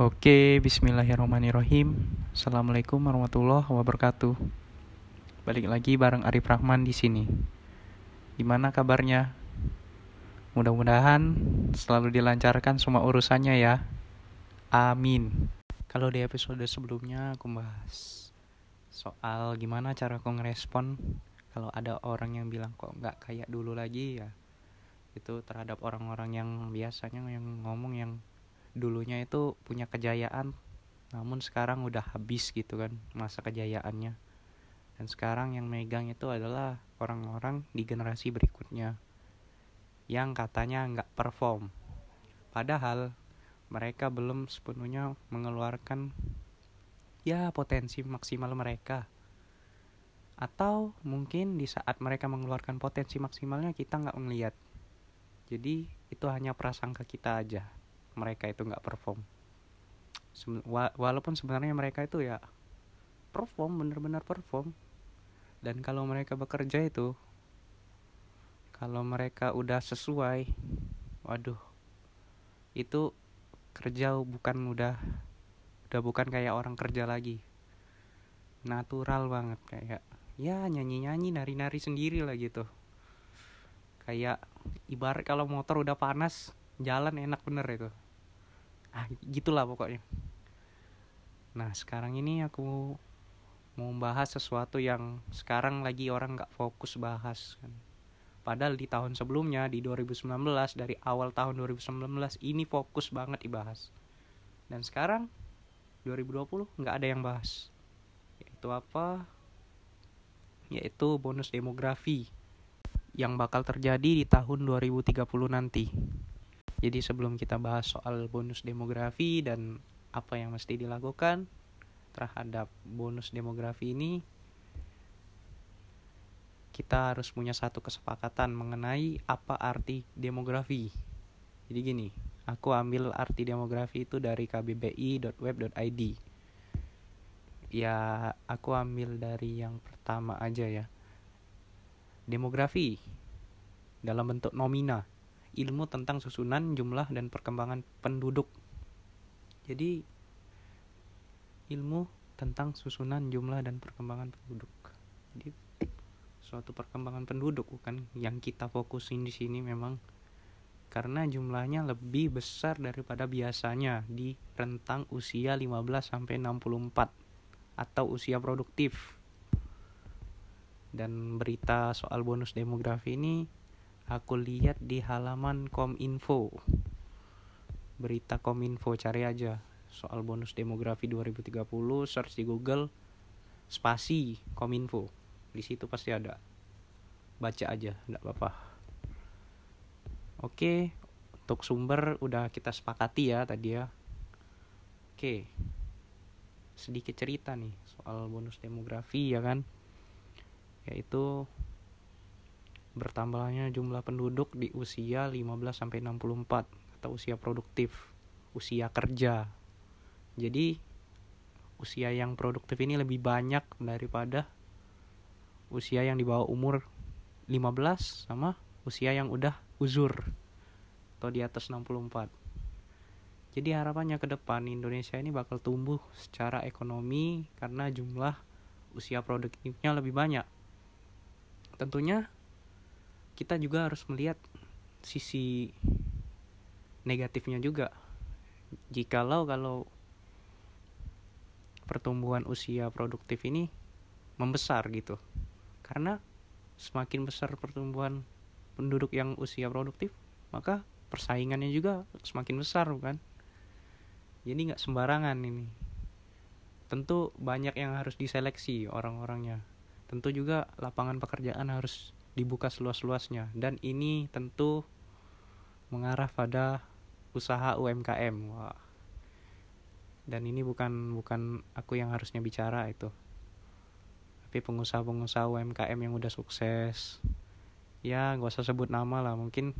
Oke, bismillahirrahmanirrahim. Assalamualaikum warahmatullahi wabarakatuh. Balik lagi bareng Arif Rahman di sini. Gimana kabarnya? Mudah-mudahan selalu dilancarkan semua urusannya ya. Amin. Kalau di episode sebelumnya aku bahas soal gimana cara aku ngerespon kalau ada orang yang bilang kok nggak kayak dulu lagi ya. Itu terhadap orang-orang yang biasanya yang ngomong yang dulunya itu punya kejayaan namun sekarang udah habis gitu kan masa kejayaannya. Dan sekarang yang megang itu adalah orang-orang di generasi berikutnya yang katanya nggak perform. Padahal mereka belum sepenuhnya mengeluarkan ya potensi maksimal mereka. Atau mungkin di saat mereka mengeluarkan potensi maksimalnya kita nggak melihat jadi itu hanya prasangka kita aja mereka itu nggak perform. Walaupun sebenarnya mereka itu ya perform bener-bener perform. Dan kalau mereka bekerja itu kalau mereka udah sesuai waduh itu kerja bukan udah udah bukan kayak orang kerja lagi. Natural banget kayak ya nyanyi-nyanyi nari-nari sendiri lah gitu. Kayak ibarat kalau motor udah panas jalan enak bener itu ah gitulah pokoknya. Nah sekarang ini aku mau bahas sesuatu yang sekarang lagi orang nggak fokus bahas kan. Padahal di tahun sebelumnya di 2019 dari awal tahun 2019 ini fokus banget dibahas. Dan sekarang 2020 nggak ada yang bahas. Yaitu apa? Yaitu bonus demografi yang bakal terjadi di tahun 2030 nanti jadi sebelum kita bahas soal bonus demografi dan apa yang mesti dilakukan terhadap bonus demografi ini, kita harus punya satu kesepakatan mengenai apa arti demografi. Jadi gini, aku ambil arti demografi itu dari kbbi.web.id. Ya, aku ambil dari yang pertama aja ya. Demografi dalam bentuk nomina ilmu tentang susunan, jumlah, dan perkembangan penduduk. Jadi, ilmu tentang susunan, jumlah, dan perkembangan penduduk. Jadi, suatu perkembangan penduduk bukan yang kita fokusin di sini memang karena jumlahnya lebih besar daripada biasanya di rentang usia 15 sampai 64 atau usia produktif. Dan berita soal bonus demografi ini aku lihat di halaman Kominfo. Berita Kominfo cari aja. Soal bonus demografi 2030 search di Google spasi Kominfo. Di situ pasti ada. Baca aja enggak apa-apa. Oke untuk sumber udah kita sepakati ya tadi ya. Oke sedikit cerita nih soal bonus demografi ya kan. Yaitu bertambahnya jumlah penduduk di usia 15 sampai 64 atau usia produktif, usia kerja. Jadi usia yang produktif ini lebih banyak daripada usia yang di bawah umur 15 sama usia yang udah uzur atau di atas 64. Jadi harapannya ke depan Indonesia ini bakal tumbuh secara ekonomi karena jumlah usia produktifnya lebih banyak. Tentunya kita juga harus melihat sisi negatifnya juga. Jikalau kalau pertumbuhan usia produktif ini membesar gitu. Karena semakin besar pertumbuhan penduduk yang usia produktif maka persaingannya juga semakin besar bukan? Jadi nggak sembarangan ini. Tentu banyak yang harus diseleksi orang-orangnya. Tentu juga lapangan pekerjaan harus dibuka seluas-luasnya dan ini tentu mengarah pada usaha UMKM. Wah. Dan ini bukan bukan aku yang harusnya bicara itu. Tapi pengusaha-pengusaha UMKM yang udah sukses. Ya, gak usah sebut nama lah, mungkin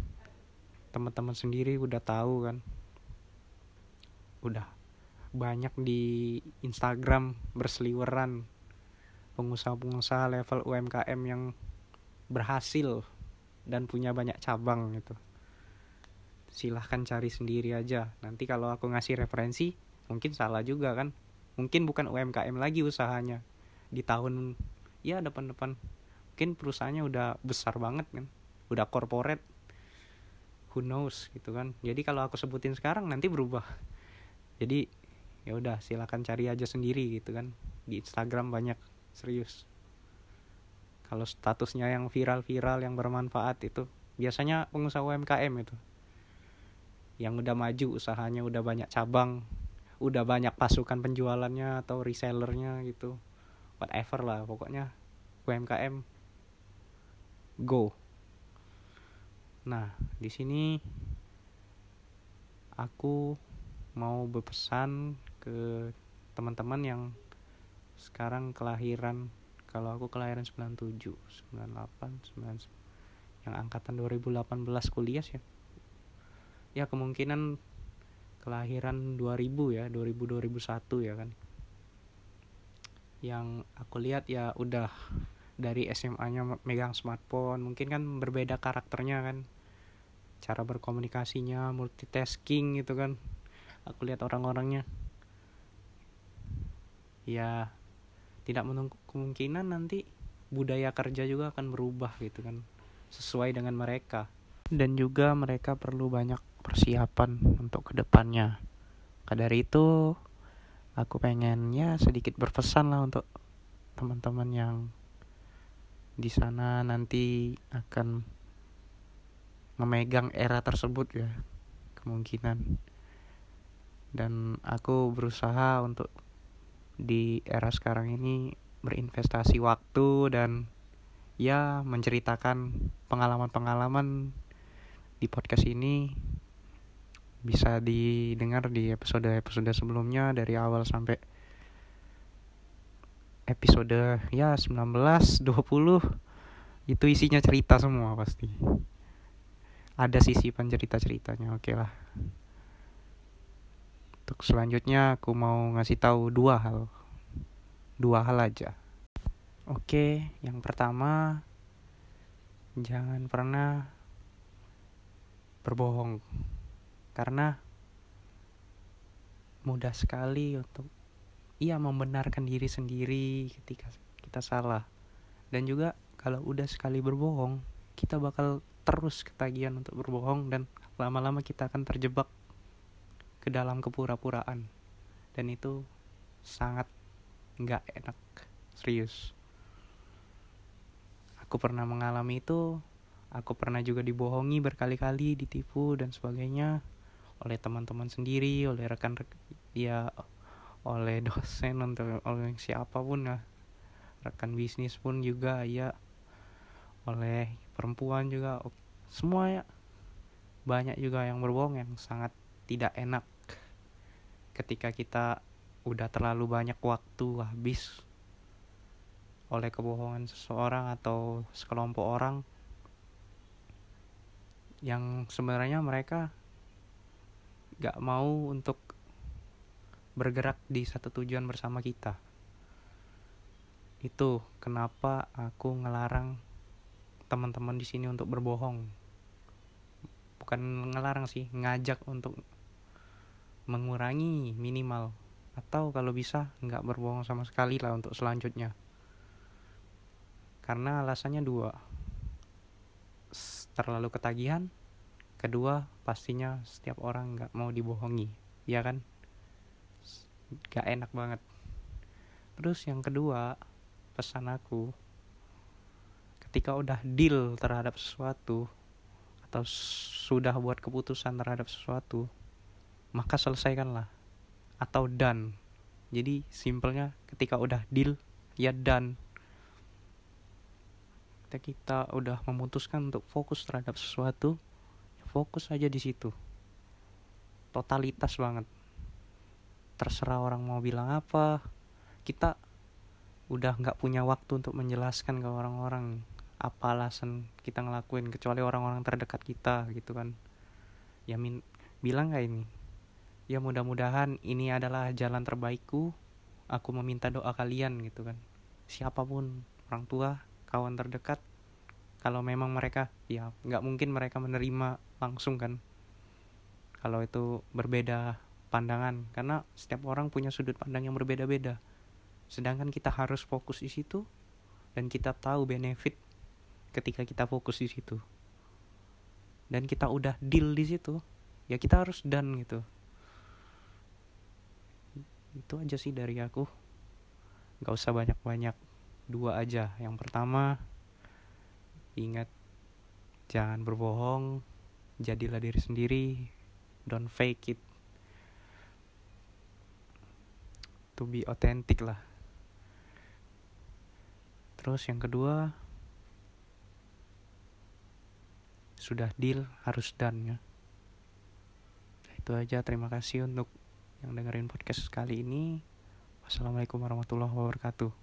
teman-teman sendiri udah tahu kan. Udah banyak di Instagram berseliweran pengusaha-pengusaha level UMKM yang berhasil dan punya banyak cabang gitu. Silahkan cari sendiri aja. Nanti kalau aku ngasih referensi mungkin salah juga kan. Mungkin bukan UMKM lagi usahanya. Di tahun ya depan-depan. Mungkin perusahaannya udah besar banget kan. Udah corporate. Who knows gitu kan. Jadi kalau aku sebutin sekarang nanti berubah. Jadi ya udah silakan cari aja sendiri gitu kan. Di Instagram banyak serius kalau statusnya yang viral-viral yang bermanfaat itu biasanya pengusaha UMKM itu. Yang udah maju usahanya udah banyak cabang udah banyak pasukan penjualannya atau resellernya gitu. Whatever lah pokoknya UMKM go. Nah di sini aku mau berpesan ke teman-teman yang sekarang kelahiran kalau aku kelahiran 97 98 99 yang angkatan 2018 kuliah sih. Ya kemungkinan kelahiran 2000 ya 2000 2001 ya kan. Yang aku lihat ya udah dari SMA-nya megang smartphone mungkin kan berbeda karakternya kan. Cara berkomunikasinya multitasking gitu kan. Aku lihat orang-orangnya. Ya tidak menunggu kemungkinan nanti budaya kerja juga akan berubah gitu kan sesuai dengan mereka. Dan juga mereka perlu banyak persiapan untuk ke depannya maka dari itu aku pengen ya sedikit berpesan lah untuk teman-teman yang di sana nanti akan memegang era tersebut ya kemungkinan. Dan aku berusaha untuk di era sekarang ini berinvestasi waktu dan ya menceritakan pengalaman-pengalaman di podcast ini bisa didengar di episode-episode sebelumnya dari awal sampai episode ya 19 20 itu isinya cerita semua pasti. Ada sisi pencerita-ceritanya oke lah. Untuk selanjutnya aku mau ngasih tahu dua hal dua hal aja. Oke yang pertama jangan pernah berbohong. Karena mudah sekali untuk ia membenarkan diri sendiri ketika kita salah. Dan juga kalau udah sekali berbohong kita bakal terus ketagihan untuk berbohong dan lama-lama kita akan terjebak ke dalam kepura-puraan. Dan itu sangat nggak enak. Serius. Aku pernah mengalami itu. Aku pernah juga dibohongi berkali-kali ditipu dan sebagainya oleh teman-teman sendiri oleh rekan rekan ya oleh dosen untuk oleh siapa pun ya. Rekan bisnis pun juga ya. Oleh perempuan juga semua ya. Banyak juga yang berbohong yang sangat tidak enak. Ketika kita udah terlalu banyak waktu habis oleh kebohongan seseorang atau sekelompok orang yang sebenarnya mereka gak mau untuk bergerak di satu tujuan bersama kita. Itu kenapa aku ngelarang teman-teman di sini untuk berbohong. Bukan ngelarang sih, ngajak untuk mengurangi minimal atau kalau bisa nggak berbohong sama sekali lah untuk selanjutnya. Karena alasannya dua, terlalu ketagihan, kedua pastinya setiap orang nggak mau dibohongi, ya kan? gak enak banget. Terus yang kedua pesan aku ketika udah deal terhadap sesuatu atau sudah buat keputusan terhadap sesuatu maka selesaikanlah atau done. Jadi simpelnya ketika udah deal ya done. Ketika kita udah memutuskan untuk fokus terhadap sesuatu ya fokus aja di situ. Totalitas banget. Terserah orang mau bilang apa. Kita udah nggak punya waktu untuk menjelaskan ke orang-orang apa alasan kita ngelakuin kecuali orang-orang terdekat kita gitu kan. Ya min bilang nggak ini ya mudah-mudahan ini adalah jalan terbaikku. Aku meminta doa kalian gitu kan. Siapa pun orang tua kawan terdekat kalau memang mereka ya nggak mungkin mereka menerima langsung kan. Kalau itu berbeda pandangan karena setiap orang punya sudut pandang yang berbeda-beda. Sedangkan kita harus fokus di situ dan kita tahu benefit ketika kita fokus di situ. Dan kita udah deal di situ ya kita harus done gitu itu aja sih dari aku. Nggak usah banyak-banyak. Dua aja. Yang pertama ingat jangan berbohong. Jadilah diri sendiri. Don't fake it. To be authentic lah. Terus yang kedua sudah deal harus done ya. Itu aja. Terima kasih untuk yang dengerin podcast kali ini. Wassalamualaikum warahmatullahi wabarakatuh